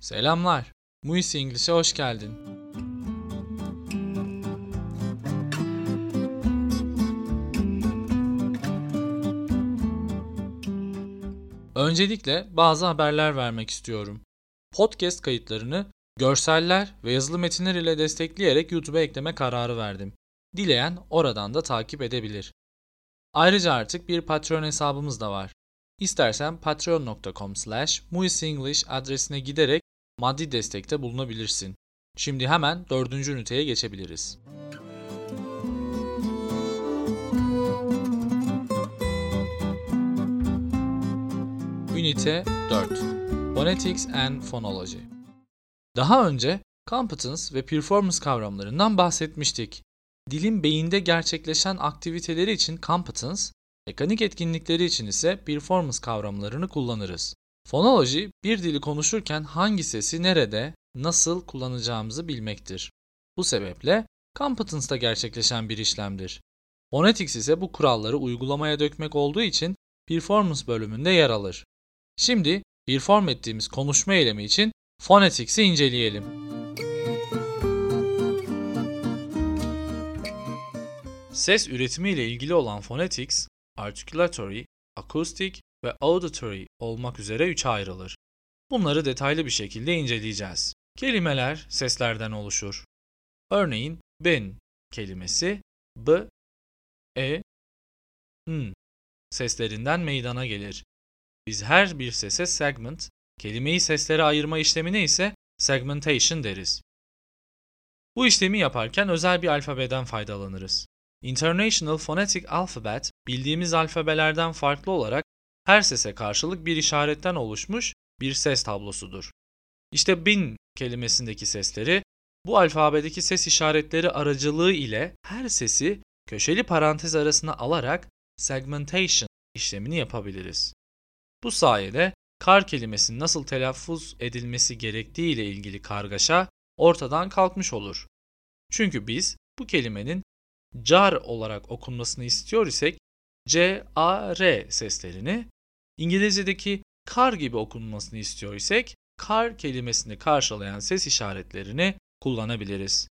Selamlar. Muisi English'e hoş geldin. Öncelikle bazı haberler vermek istiyorum. Podcast kayıtlarını görseller ve yazılı metinler ile destekleyerek YouTube'a ekleme kararı verdim. Dileyen oradan da takip edebilir. Ayrıca artık bir Patreon hesabımız da var. İstersen patreon.com slash adresine giderek maddi destekte bulunabilirsin. Şimdi hemen dördüncü üniteye geçebiliriz. Ünite 4 Phonetics and Phonology Daha önce competence ve performance kavramlarından bahsetmiştik. Dilin beyinde gerçekleşen aktiviteleri için competence, mekanik etkinlikleri için ise performance kavramlarını kullanırız. Fonoloji, bir dili konuşurken hangi sesi nerede, nasıl kullanacağımızı bilmektir. Bu sebeple competence'da gerçekleşen bir işlemdir. Phonetics ise bu kuralları uygulamaya dökmek olduğu için performance bölümünde yer alır. Şimdi perform ettiğimiz konuşma eylemi için phonetics'i inceleyelim. Ses üretimi ile ilgili olan phonetics, articulatory, acoustic ve auditory olmak üzere üçe ayrılır. Bunları detaylı bir şekilde inceleyeceğiz. Kelimeler seslerden oluşur. Örneğin ben kelimesi b, e, n seslerinden meydana gelir. Biz her bir sese segment, kelimeyi seslere ayırma işlemine ise segmentation deriz. Bu işlemi yaparken özel bir alfabeden faydalanırız. International Phonetic Alphabet bildiğimiz alfabelerden farklı olarak her sese karşılık bir işaretten oluşmuş bir ses tablosudur. İşte bin kelimesindeki sesleri bu alfabedeki ses işaretleri aracılığı ile her sesi köşeli parantez arasına alarak segmentation işlemini yapabiliriz. Bu sayede kar kelimesinin nasıl telaffuz edilmesi gerektiği ile ilgili kargaşa ortadan kalkmış olur. Çünkü biz bu kelimenin car olarak okunmasını istiyor isek C, A, R seslerini İngilizce'deki kar gibi okunmasını istiyor isek kar kelimesini karşılayan ses işaretlerini kullanabiliriz.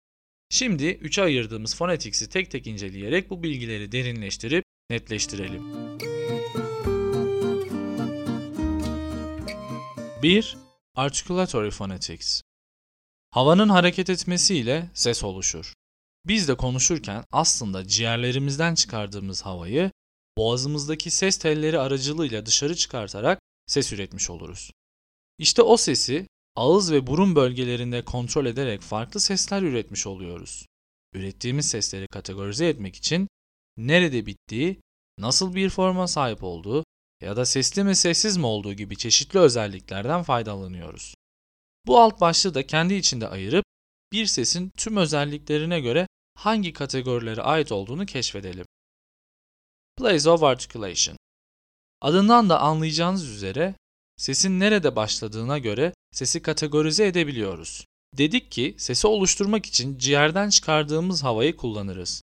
Şimdi üçe ayırdığımız phonetics'i tek tek inceleyerek bu bilgileri derinleştirip netleştirelim. 1. Articulatory phonetics Havanın hareket etmesiyle ses oluşur. Biz de konuşurken aslında ciğerlerimizden çıkardığımız havayı boğazımızdaki ses telleri aracılığıyla dışarı çıkartarak ses üretmiş oluruz. İşte o sesi ağız ve burun bölgelerinde kontrol ederek farklı sesler üretmiş oluyoruz. Ürettiğimiz sesleri kategorize etmek için nerede bittiği, nasıl bir forma sahip olduğu ya da sesli mi sessiz mi olduğu gibi çeşitli özelliklerden faydalanıyoruz. Bu alt başlığı da kendi içinde ayırıp bir sesin tüm özelliklerine göre hangi kategorilere ait olduğunu keşfedelim. Place of Articulation Adından da anlayacağınız üzere sesin nerede başladığına göre sesi kategorize edebiliyoruz. Dedik ki sesi oluşturmak için ciğerden çıkardığımız havayı kullanırız.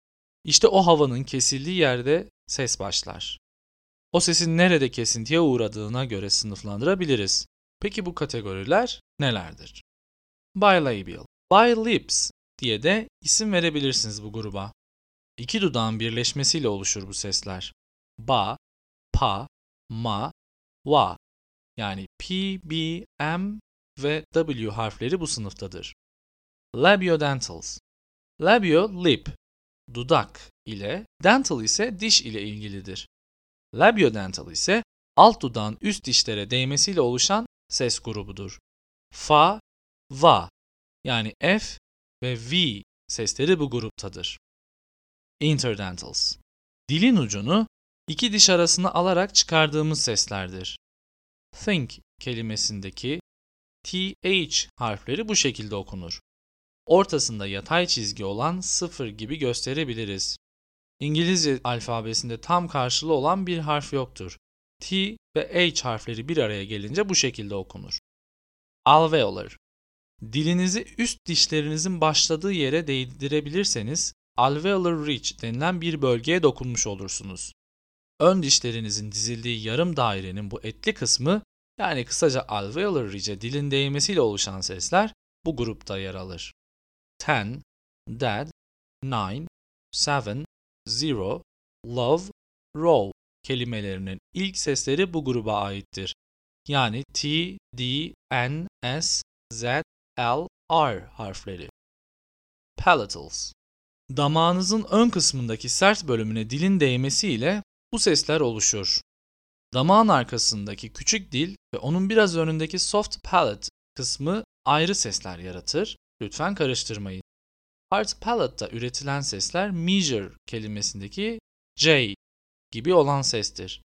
İşte o havanın kesildiği yerde ses başlar. O sesin nerede kesintiye uğradığına göre sınıflandırabiliriz. Peki bu kategoriler nelerdir? Bilabial, bilips diye de isim verebilirsiniz bu gruba. İki dudağın birleşmesiyle oluşur bu sesler. Ba, pa, ma, wa. Yani P, B, M ve W harfleri bu sınıftadır. Labiodentals. Labio, lip, dudak ile, dental ise diş ile ilgilidir. Labiodental ise alt dudağın üst dişlere değmesiyle oluşan ses grubudur. Fa, va yani F ve V sesleri bu gruptadır. Interdentals. Dilin ucunu iki diş arasına alarak çıkardığımız seslerdir. Think kelimesindeki TH harfleri bu şekilde okunur. Ortasında yatay çizgi olan sıfır gibi gösterebiliriz. İngilizce alfabesinde tam karşılığı olan bir harf yoktur. T ve H harfleri bir araya gelince bu şekilde okunur. Alveolar. Dilinizi üst dişlerinizin başladığı yere değdirebilirseniz alveolar ridge denilen bir bölgeye dokunmuş olursunuz. Ön dişlerinizin dizildiği yarım dairenin bu etli kısmı yani kısaca alveolar ridge'e dilin değmesiyle oluşan sesler bu grupta yer alır. Ten, dad, nine, seven, zero, love, row kelimelerinin ilk sesleri bu gruba aittir. Yani T, D, N, S, Z, L, R harfleri. Palatals Damağınızın ön kısmındaki sert bölümüne dilin değmesiyle bu sesler oluşur. Damağın arkasındaki küçük dil ve onun biraz önündeki soft palate kısmı ayrı sesler yaratır. Lütfen karıştırmayın. Hard palate'da üretilen sesler measure kelimesindeki J gibi olan sestir.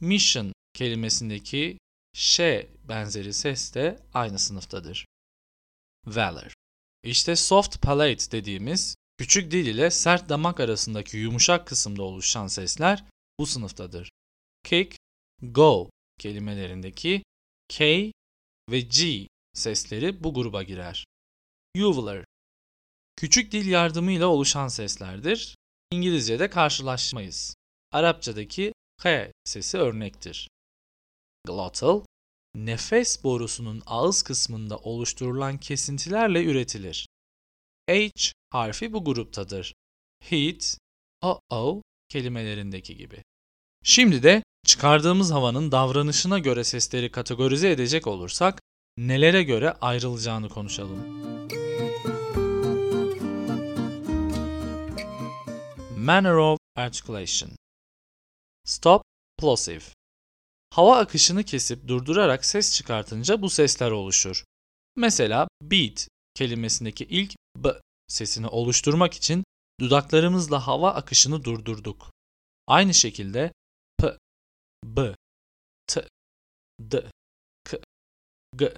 Mission kelimesindeki ş benzeri ses de aynı sınıftadır. Valor İşte soft palate dediğimiz küçük dil ile sert damak arasındaki yumuşak kısımda oluşan sesler bu sınıftadır. Kick, go kelimelerindeki K ve G sesleri bu gruba girer. Uvular Küçük dil yardımıyla oluşan seslerdir. İngilizce'de karşılaşmayız. Arapçadaki H sesi örnektir. Glottal, nefes borusunun ağız kısmında oluşturulan kesintilerle üretilir. H harfi bu gruptadır. Heat, o-o kelimelerindeki gibi. Şimdi de çıkardığımız havanın davranışına göre sesleri kategorize edecek olursak nelere göre ayrılacağını konuşalım. Manner of articulation Stop, plosive Hava akışını kesip durdurarak ses çıkartınca bu sesler oluşur. Mesela beat kelimesindeki ilk b sesini oluşturmak için dudaklarımızla hava akışını durdurduk. Aynı şekilde p, b, t, d, k, g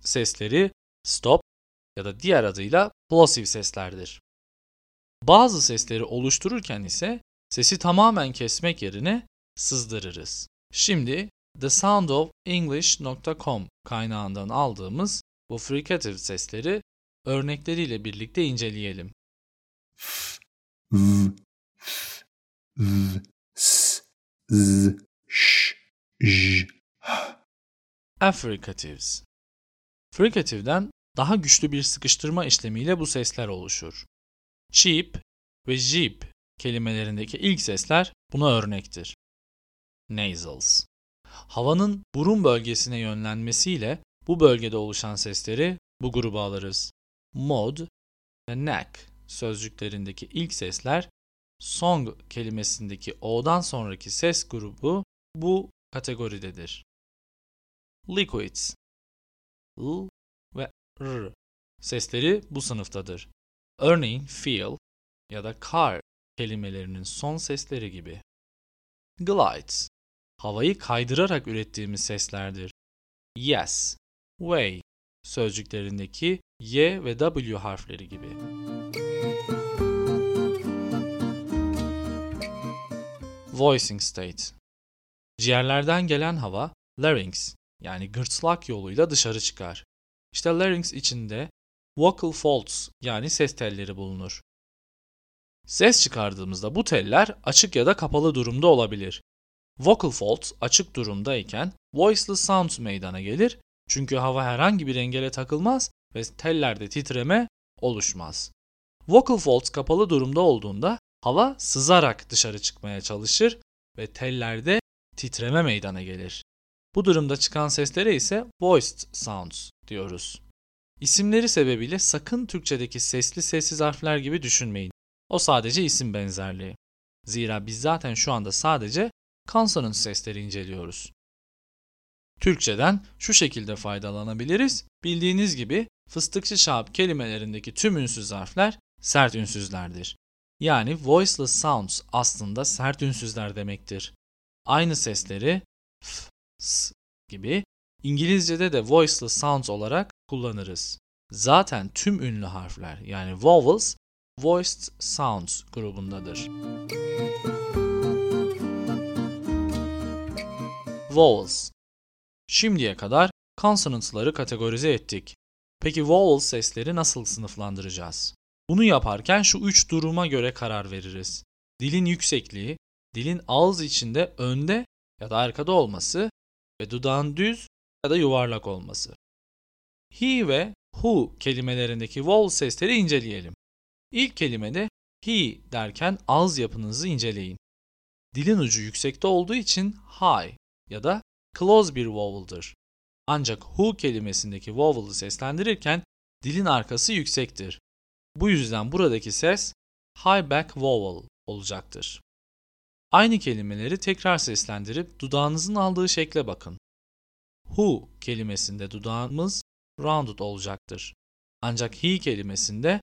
sesleri stop ya da diğer adıyla plosive seslerdir. Bazı sesleri oluştururken ise sesi tamamen kesmek yerine sızdırırız. Şimdi thesoundoфenglish.com kaynağından aldığımız bu fricative sesleri örnekleriyle birlikte inceleyelim. v, v, s, z, ş, j. Affricatives Fricative'den daha güçlü bir sıkıştırma işlemiyle bu sesler oluşur. Cheap ve jeep kelimelerindeki ilk sesler buna örnektir. Nasals Havanın burun bölgesine yönlenmesiyle bu bölgede oluşan sesleri bu gruba alırız. Mod ve neck sözcüklerindeki ilk sesler song kelimesindeki o'dan sonraki ses grubu bu kategoridedir. Liquids L ve R sesleri bu sınıftadır. Örneğin feel ya da car kelimelerinin son sesleri gibi. Glides havayı kaydırarak ürettiğimiz seslerdir. Yes, way sözcüklerindeki Y ve W harfleri gibi. Voicing state Ciğerlerden gelen hava larynx yani gırtlak yoluyla dışarı çıkar. İşte larynx içinde vocal folds yani ses telleri bulunur. Ses çıkardığımızda bu teller açık ya da kapalı durumda olabilir. Vocal folds açık durumdayken voiceless sound meydana gelir çünkü hava herhangi bir engele takılmaz ve tellerde titreme oluşmaz. Vocal folds kapalı durumda olduğunda hava sızarak dışarı çıkmaya çalışır ve tellerde titreme meydana gelir. Bu durumda çıkan seslere ise voiced sounds diyoruz. İsimleri sebebiyle sakın Türkçedeki sesli sessiz harfler gibi düşünmeyin. O sadece isim benzerliği. Zira biz zaten şu anda sadece konsonant sesleri inceliyoruz. Türkçeden şu şekilde faydalanabiliriz. Bildiğiniz gibi fıstıkçı şahap kelimelerindeki tüm ünsüz harfler sert ünsüzlerdir. Yani voiceless sounds aslında sert ünsüzler demektir. Aynı sesleri f, s gibi İngilizce'de de voiceless sounds olarak kullanırız. Zaten tüm ünlü harfler yani vowels voiced sounds grubundadır. Vowels Şimdiye kadar consonants'ları kategorize ettik. Peki vowel sesleri nasıl sınıflandıracağız? Bunu yaparken şu üç duruma göre karar veririz. Dilin yüksekliği, dilin ağız içinde önde ya da arkada olması ve dudağın düz ya da yuvarlak olması. He ve who kelimelerindeki vowel sesleri inceleyelim. İlk kelimede he derken ağız yapınızı inceleyin. Dilin ucu yüksekte olduğu için high ya da close bir vowel'dır. Ancak who kelimesindeki vowel'ı seslendirirken dilin arkası yüksektir. Bu yüzden buradaki ses high back vowel olacaktır. Aynı kelimeleri tekrar seslendirip dudağınızın aldığı şekle bakın. Who kelimesinde dudağımız rounded olacaktır. Ancak he kelimesinde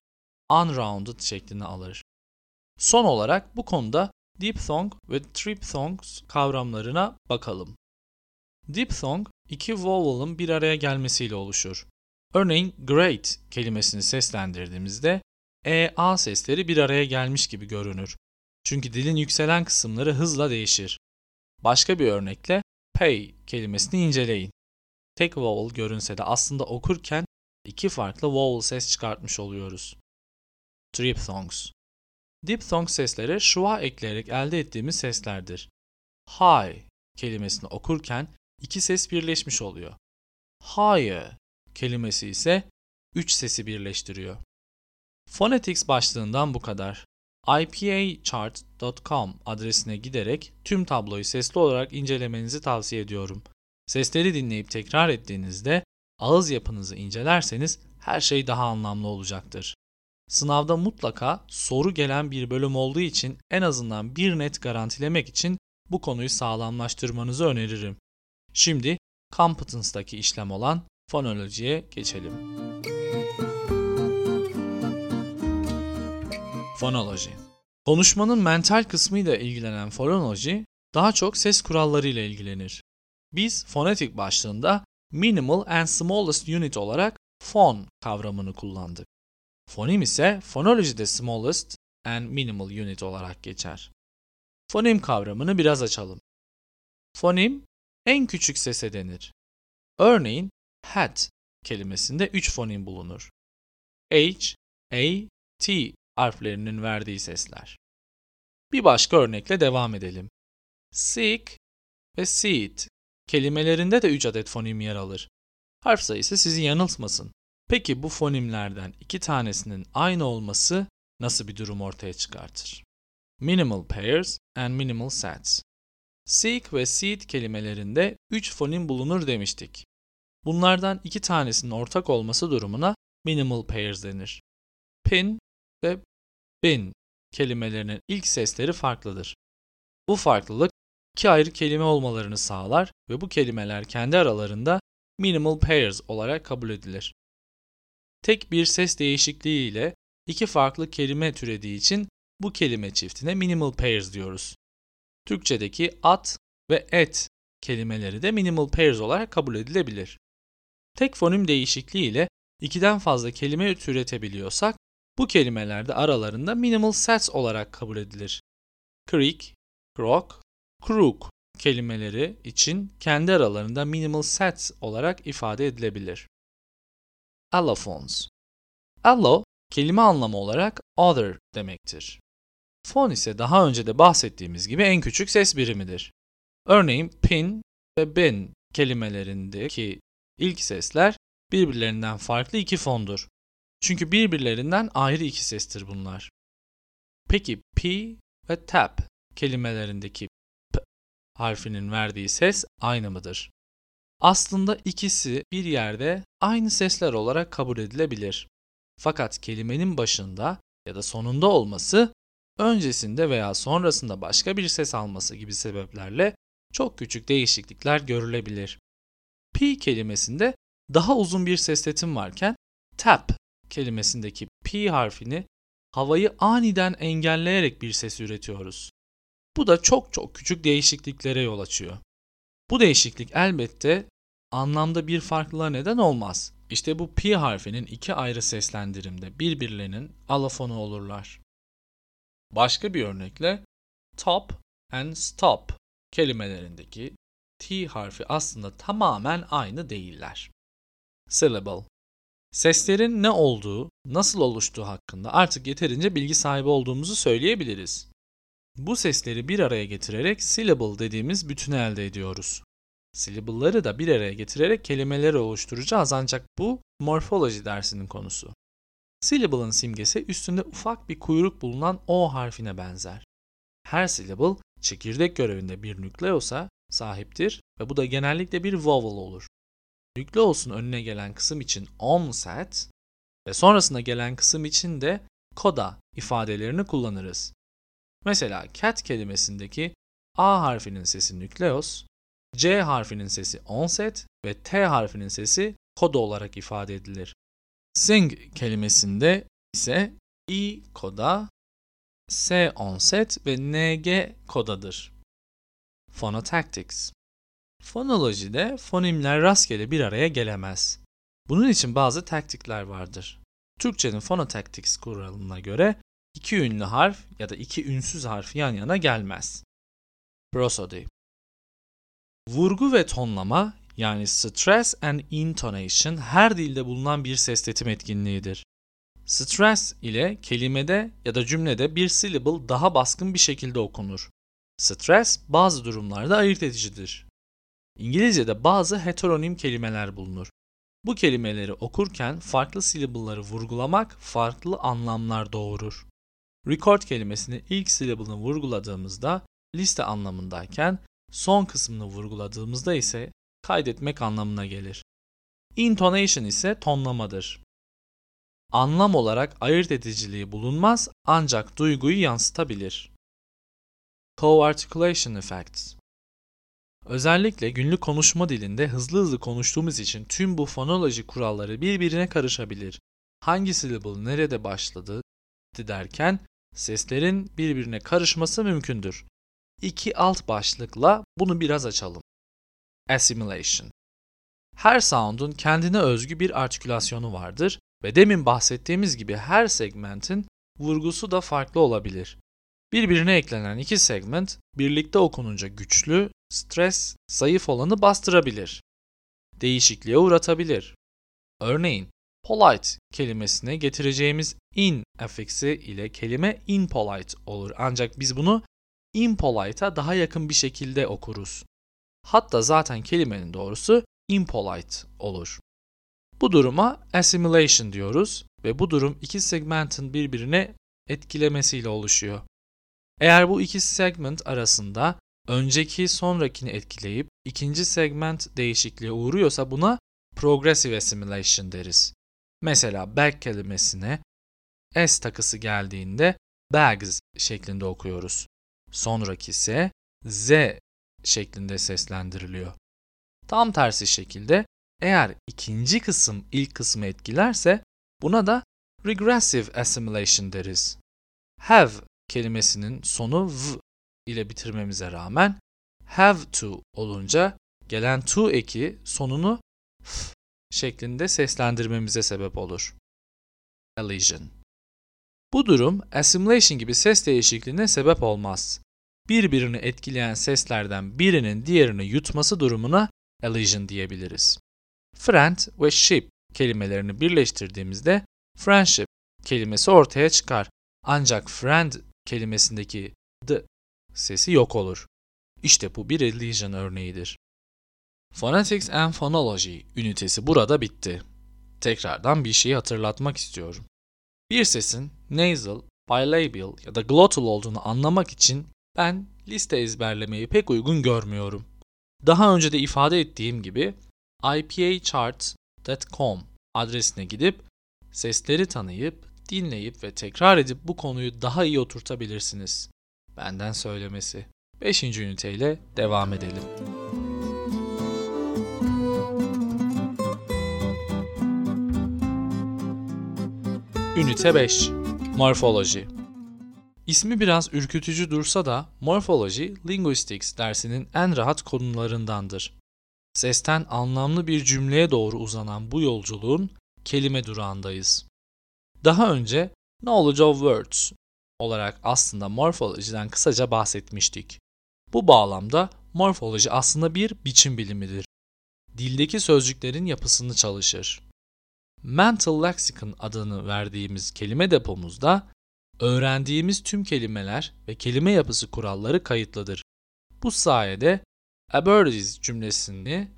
unrounded şeklini alır. Son olarak bu konuda diphthong ve triphthongs kavramlarına bakalım. Diphthong iki vowel'ın bir araya gelmesiyle oluşur. Örneğin great kelimesini seslendirdiğimizde e, a sesleri bir araya gelmiş gibi görünür. Çünkü dilin yükselen kısımları hızla değişir. Başka bir örnekle pay kelimesini inceleyin. Tek vowel görünse de aslında okurken iki farklı vowel ses çıkartmış oluyoruz. Triphthongs Diphthong sesleri şua ekleyerek elde ettiğimiz seslerdir. High kelimesini okurken iki ses birleşmiş oluyor. Higher kelimesi ise üç sesi birleştiriyor. Phonetics başlığından bu kadar. ipachart.com adresine giderek tüm tabloyu sesli olarak incelemenizi tavsiye ediyorum. Sesleri dinleyip tekrar ettiğinizde ağız yapınızı incelerseniz her şey daha anlamlı olacaktır. Sınavda mutlaka soru gelen bir bölüm olduğu için en azından bir net garantilemek için bu konuyu sağlamlaştırmanızı öneririm. Şimdi competence'daki işlem olan fonolojiye geçelim. Fonoloji Konuşmanın mental kısmıyla ilgilenen fonoloji daha çok ses kuralları ile ilgilenir. Biz fonetik başlığında minimal and smallest unit olarak fon kavramını kullandık. Fonim ise fonolojide smallest and minimal unit olarak geçer. Fonim kavramını biraz açalım. Fonim en küçük sese denir. Örneğin hat kelimesinde 3 fonim bulunur. H, A, T harflerinin verdiği sesler. Bir başka örnekle devam edelim. Seek ve seed kelimelerinde de 3 adet fonim yer alır. Harf sayısı sizi yanıltmasın. Peki bu fonimlerden iki tanesinin aynı olması nasıl bir durum ortaya çıkartır? Minimal pairs and minimal sets. Seek ve seed kelimelerinde 3 fonim bulunur demiştik. Bunlardan iki tanesinin ortak olması durumuna minimal pairs denir. Pin ve bin kelimelerinin ilk sesleri farklıdır. Bu farklılık iki ayrı kelime olmalarını sağlar ve bu kelimeler kendi aralarında minimal pairs olarak kabul edilir. Tek bir ses değişikliği ile iki farklı kelime türediği için bu kelime çiftine minimal pairs diyoruz. Türkçedeki at ve et kelimeleri de minimal pairs olarak kabul edilebilir. Tek fonim değişikliği ile ikiden fazla kelime türetebiliyorsak bu kelimeler de aralarında minimal sets olarak kabul edilir. Creek, croak, crook kelimeleri için kendi aralarında minimal sets olarak ifade edilebilir. Allophones Allo, kelime anlamı olarak other demektir. Fon ise daha önce de bahsettiğimiz gibi en küçük ses birimidir. Örneğin pin ve bin kelimelerindeki ilk sesler birbirlerinden farklı iki fondur. Çünkü birbirlerinden ayrı iki sestir bunlar. Peki P ve tap kelimelerindeki P harfinin verdiği ses aynı mıdır? Aslında ikisi bir yerde aynı sesler olarak kabul edilebilir. Fakat kelimenin başında ya da sonunda olması, öncesinde veya sonrasında başka bir ses alması gibi sebeplerle çok küçük değişiklikler görülebilir. P kelimesinde daha uzun bir sesletim varken tap kelimesindeki P harfini havayı aniden engelleyerek bir ses üretiyoruz. Bu da çok çok küçük değişikliklere yol açıyor. Bu değişiklik elbette anlamda bir farklılığa neden olmaz. İşte bu P harfinin iki ayrı seslendirimde birbirlerinin alafonu olurlar. Başka bir örnekle top and stop kelimelerindeki T harfi aslında tamamen aynı değiller. Syllable Seslerin ne olduğu, nasıl oluştuğu hakkında artık yeterince bilgi sahibi olduğumuzu söyleyebiliriz. Bu sesleri bir araya getirerek syllable dediğimiz bütünü elde ediyoruz. Syllable'ları da bir araya getirerek kelimeleri oluşturacağız ancak bu morfoloji dersinin konusu. Syllable'ın simgesi üstünde ufak bir kuyruk bulunan O harfine benzer. Her syllable çekirdek görevinde bir nükleosa sahiptir ve bu da genellikle bir vowel olur. Nükleosun önüne gelen kısım için onset ve sonrasında gelen kısım için de koda ifadelerini kullanırız. Mesela cat kelimesindeki A harfinin sesi nükleos, C harfinin sesi onset ve T harfinin sesi koda olarak ifade edilir. Sing kelimesinde ise I koda, S onset ve NG kodadır. Phonotactics Fonolojide fonimler rastgele bir araya gelemez. Bunun için bazı taktikler vardır. Türkçenin phonotactics kuralına göre iki ünlü harf ya da iki ünsüz harf yan yana gelmez. Prosody Vurgu ve tonlama yani stress and intonation her dilde bulunan bir sesletim etkinliğidir. Stress ile kelimede ya da cümlede bir syllable daha baskın bir şekilde okunur. Stress bazı durumlarda ayırt edicidir. İngilizce'de bazı heteronim kelimeler bulunur. Bu kelimeleri okurken farklı syllable'ları vurgulamak farklı anlamlar doğurur. Record kelimesini ilk syllable'ını vurguladığımızda liste anlamındayken son kısmını vurguladığımızda ise kaydetmek anlamına gelir. Intonation ise tonlamadır. Anlam olarak ayırt ediciliği bulunmaz ancak duyguyu yansıtabilir. Co-articulation effects Özellikle günlük konuşma dilinde hızlı hızlı konuştuğumuz için tüm bu fonoloji kuralları birbirine karışabilir. Hangi syllable nerede başladı derken seslerin birbirine karışması mümkündür. İki alt başlıkla bunu biraz açalım. Assimilation Her sound'un kendine özgü bir artikülasyonu vardır ve demin bahsettiğimiz gibi her segmentin vurgusu da farklı olabilir. Birbirine eklenen iki segment birlikte okununca güçlü, stres, zayıf olanı bastırabilir. Değişikliğe uğratabilir. Örneğin polite kelimesine getireceğimiz in afiksi ile kelime impolite olur ancak biz bunu impolite'a daha yakın bir şekilde okuruz. Hatta zaten kelimenin doğrusu impolite olur. Bu duruma assimilation diyoruz ve bu durum iki segmentin birbirine etkilemesiyle oluşuyor. Eğer bu iki segment arasında önceki sonrakini etkileyip ikinci segment değişikliğe uğruyorsa buna progressive assimilation deriz. Mesela bag kelimesine s takısı geldiğinde bags şeklinde okuyoruz. Sonraki ise z şeklinde seslendiriliyor. Tam tersi şekilde eğer ikinci kısım ilk kısmı etkilerse buna da regressive assimilation deriz. Have kelimesinin sonu v ile bitirmemize rağmen have to olunca gelen to eki sonunu f şeklinde seslendirmemize sebep olur. Elision Bu durum assimilation gibi ses değişikliğine sebep olmaz. Birbirini etkileyen seslerden birinin diğerini yutması durumuna elision diyebiliriz. Friend ve ship kelimelerini birleştirdiğimizde friendship kelimesi ortaya çıkar. Ancak friend kelimesindeki the sesi yok olur. İşte bu bir elision örneğidir. Phonetics and Phonology ünitesi burada bitti. Tekrardan bir şeyi hatırlatmak istiyorum. Bir sesin nasal, bilabial ya da glottal olduğunu anlamak için ben liste ezberlemeyi pek uygun görmüyorum. Daha önce de ifade ettiğim gibi ipachart.com adresine gidip sesleri tanıyıp, dinleyip ve tekrar edip bu konuyu daha iyi oturtabilirsiniz. Benden söylemesi. 5. üniteyle devam edelim. Ünite 5 Morfoloji İsmi biraz ürkütücü dursa da Morphology Linguistics dersinin en rahat konularındandır. Sesten anlamlı bir cümleye doğru uzanan bu yolculuğun kelime durağındayız. Daha önce Knowledge of Words olarak aslında morfolojiden kısaca bahsetmiştik. Bu bağlamda morfoloji aslında bir biçim bilimidir. Dildeki sözcüklerin yapısını çalışır. Mental Lexicon adını verdiğimiz kelime depomuzda öğrendiğimiz tüm kelimeler ve kelime yapısı kuralları kayıtlıdır. Bu sayede a bird is cümlesini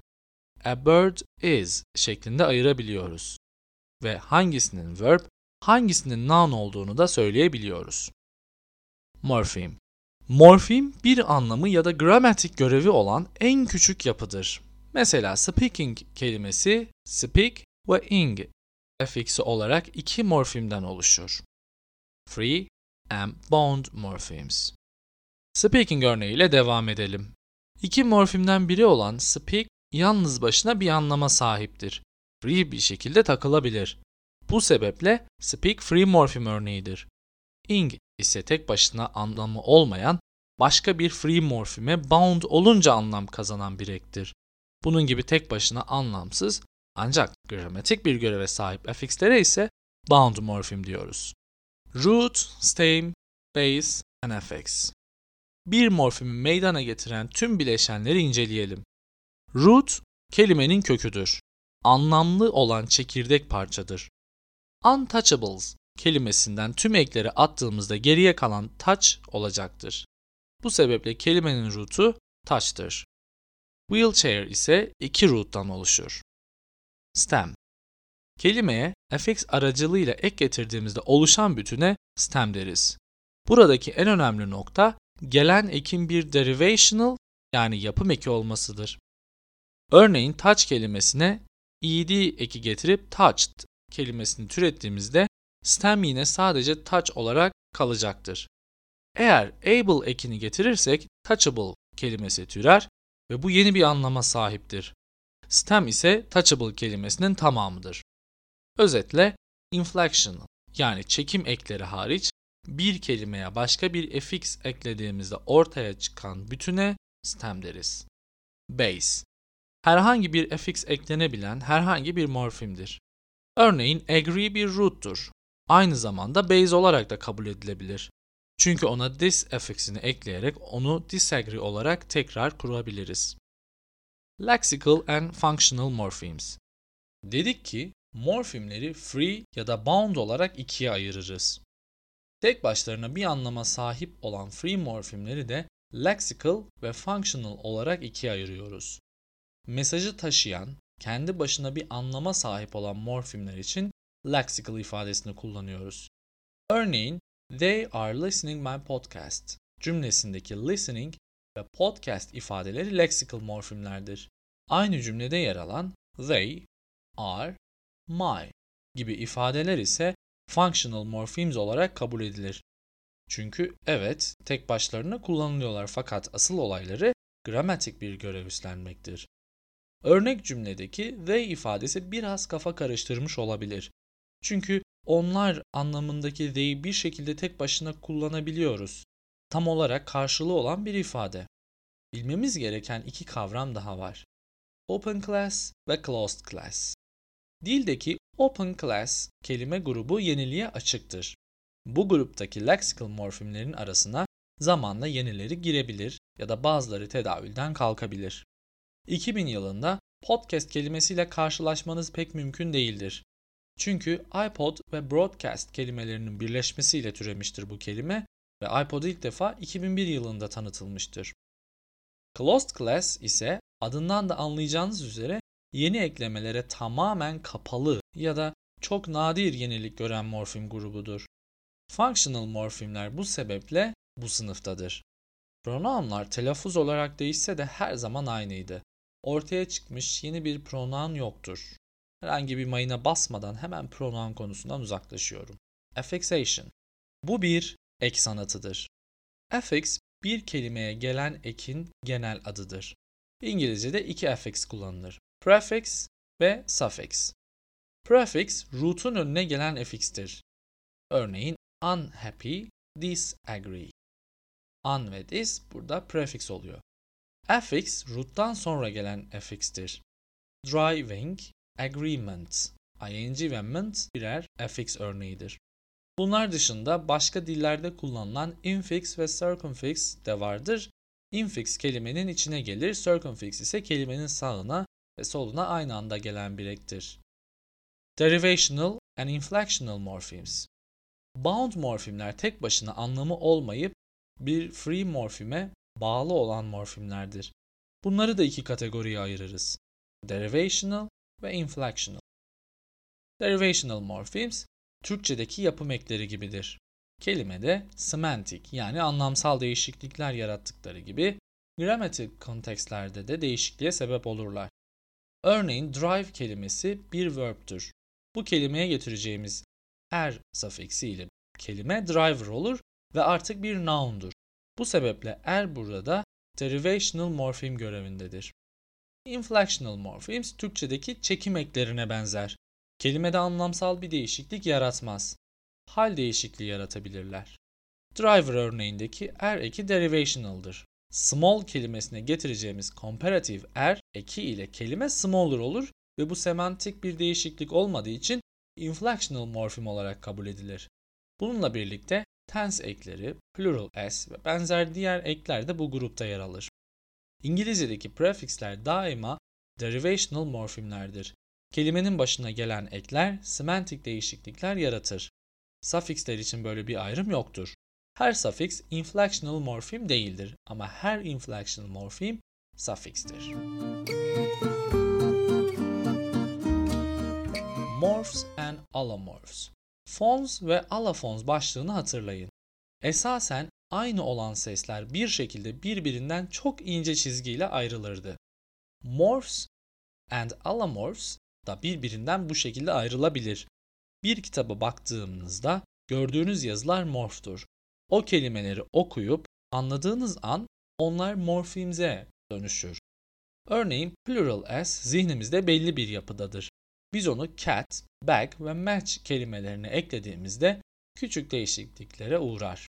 a bird is şeklinde ayırabiliyoruz. Ve hangisinin verb, hangisinin noun olduğunu da söyleyebiliyoruz. Morfem Morfem bir anlamı ya da gramatik görevi olan en küçük yapıdır. Mesela speaking kelimesi speak ve ing efiksi olarak iki morfemden oluşur. Free and bond morphemes. Speaking örneğiyle devam edelim. İki morfemden biri olan speak yalnız başına bir anlama sahiptir. Free bir şekilde takılabilir. Bu sebeple speak free morfem örneğidir. Ing ise tek başına anlamı olmayan başka bir free morfeme bound olunca anlam kazanan bir ektir. Bunun gibi tek başına anlamsız ancak gramatik bir göreve sahip afixlere ise bound morfem diyoruz. Root, stem, base affix. Bir morfemi meydana getiren tüm bileşenleri inceleyelim. Root, kelimenin köküdür. Anlamlı olan çekirdek parçadır. Untouchables kelimesinden tüm ekleri attığımızda geriye kalan touch olacaktır. Bu sebeple kelimenin root'u touch'tır. Wheelchair ise iki root'tan oluşur. Stem Kelimeye affix aracılığıyla ek getirdiğimizde oluşan bütüne stem deriz. Buradaki en önemli nokta gelen ekin bir derivational yani yapım eki olmasıdır. Örneğin touch kelimesine ed eki getirip touched kelimesini türettiğimizde stem yine sadece touch olarak kalacaktır. Eğer able ekini getirirsek touchable kelimesi türer ve bu yeni bir anlama sahiptir. Stem ise touchable kelimesinin tamamıdır. Özetle inflection yani çekim ekleri hariç bir kelimeye başka bir affix eklediğimizde ortaya çıkan bütüne stem deriz. Base herhangi bir affix eklenebilen herhangi bir morfimdir. Örneğin agree bir root'tur. Aynı zamanda base olarak da kabul edilebilir. Çünkü ona this affix'ini ekleyerek onu disagree olarak tekrar kurabiliriz. Lexical and functional morphemes. Dedik ki morfemleri free ya da bound olarak ikiye ayırırız. Tek başlarına bir anlama sahip olan free morfemleri de lexical ve functional olarak ikiye ayırıyoruz. Mesajı taşıyan, kendi başına bir anlama sahip olan morfemler için lexical ifadesini kullanıyoruz. Örneğin, they are listening my podcast cümlesindeki listening ve podcast ifadeleri lexical morfemlerdir. Aynı cümlede yer alan they, are, my gibi ifadeler ise functional morphemes olarak kabul edilir. Çünkü evet tek başlarına kullanılıyorlar fakat asıl olayları gramatik bir görev üstlenmektir. Örnek cümledeki they ifadesi biraz kafa karıştırmış olabilir. Çünkü onlar anlamındaki they'i bir şekilde tek başına kullanabiliyoruz. Tam olarak karşılığı olan bir ifade. Bilmemiz gereken iki kavram daha var. Open class ve closed class. Dildeki open class kelime grubu yeniliğe açıktır. Bu gruptaki lexical morfemlerin arasına zamanla yenileri girebilir ya da bazıları tedavülden kalkabilir. 2000 yılında podcast kelimesiyle karşılaşmanız pek mümkün değildir. Çünkü iPod ve broadcast kelimelerinin birleşmesiyle türemiştir bu kelime ve iPod ilk defa 2001 yılında tanıtılmıştır. Closed class ise adından da anlayacağınız üzere yeni eklemelere tamamen kapalı ya da çok nadir yenilik gören morfem grubudur. Functional morfemler bu sebeple bu sınıftadır. Pronounlar telaffuz olarak değişse de her zaman aynıydı. Ortaya çıkmış yeni bir pronoun yoktur. Herhangi bir mayına basmadan hemen pronoun konusundan uzaklaşıyorum. Affixation. Bu bir ek sanatıdır. Affix bir kelimeye gelen ekin genel adıdır. İngilizce'de iki affix kullanılır. Prefix ve suffix. Prefix root'un önüne gelen affix'tir. Örneğin unhappy, disagree. Un ve dis burada prefix oluyor. Affix root'tan sonra gelen affix'tir. Driving, agreement, ing ve ment birer affix örneğidir. Bunlar dışında başka dillerde kullanılan infix ve circumfix de vardır. Infix kelimenin içine gelir, circumfix ise kelimenin sağına ve soluna aynı anda gelen bir ektir. Derivational and inflectional morphemes. Bound morfemler tek başına anlamı olmayıp bir free morfeme bağlı olan morfemlerdir. Bunları da iki kategoriye ayırırız. Derivational ve inflectional. Derivational morphemes, Türkçedeki yapım ekleri gibidir. Kelimede semantik yani anlamsal değişiklikler yarattıkları gibi gramatik kontekstlerde de değişikliğe sebep olurlar. Örneğin drive kelimesi bir verb'tür. Bu kelimeye getireceğimiz er safiksiyle kelime driver olur ve artık bir noun'dur. Bu sebeple er burada derivational morpheme görevindedir. Inflectional morphemes Türkçedeki çekim eklerine benzer. Kelimede anlamsal bir değişiklik yaratmaz. Hal değişikliği yaratabilirler. Driver örneğindeki er eki derivational'dır. Small kelimesine getireceğimiz comparative er eki ile kelime smaller olur ve bu semantik bir değişiklik olmadığı için inflectional morfem olarak kabul edilir. Bununla birlikte tense ekleri, plural s ve benzer diğer ekler de bu grupta yer alır. İngilizce'deki prefixler daima derivational morfemlerdir. Kelimenin başına gelen ekler semantik değişiklikler yaratır. Suffixler için böyle bir ayrım yoktur. Her suffix inflectional morfem değildir ama her inflectional morfem suffix'tir. Morphs and allomorphs. Fons ve allophones başlığını hatırlayın. Esasen aynı olan sesler bir şekilde birbirinden çok ince çizgiyle ayrılırdı. Morphs and allomorphs da birbirinden bu şekilde ayrılabilir. Bir kitaba baktığınızda gördüğünüz yazılar morftur. O kelimeleri okuyup anladığınız an onlar morfimize dönüşür. Örneğin plural s zihnimizde belli bir yapıdadır. Biz onu cat, bag ve match kelimelerine eklediğimizde küçük değişikliklere uğrar.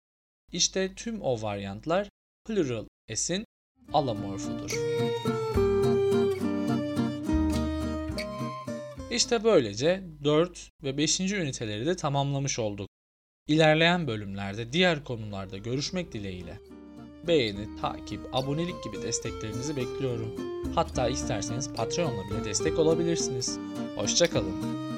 İşte tüm o varyantlar plural s'in alomorfudur. İşte böylece 4 ve 5. üniteleri de tamamlamış olduk. İlerleyen bölümlerde diğer konularda görüşmek dileğiyle. Beğeni, takip, abonelik gibi desteklerinizi bekliyorum. Hatta isterseniz Patreon'la bile destek olabilirsiniz. Hoşçakalın.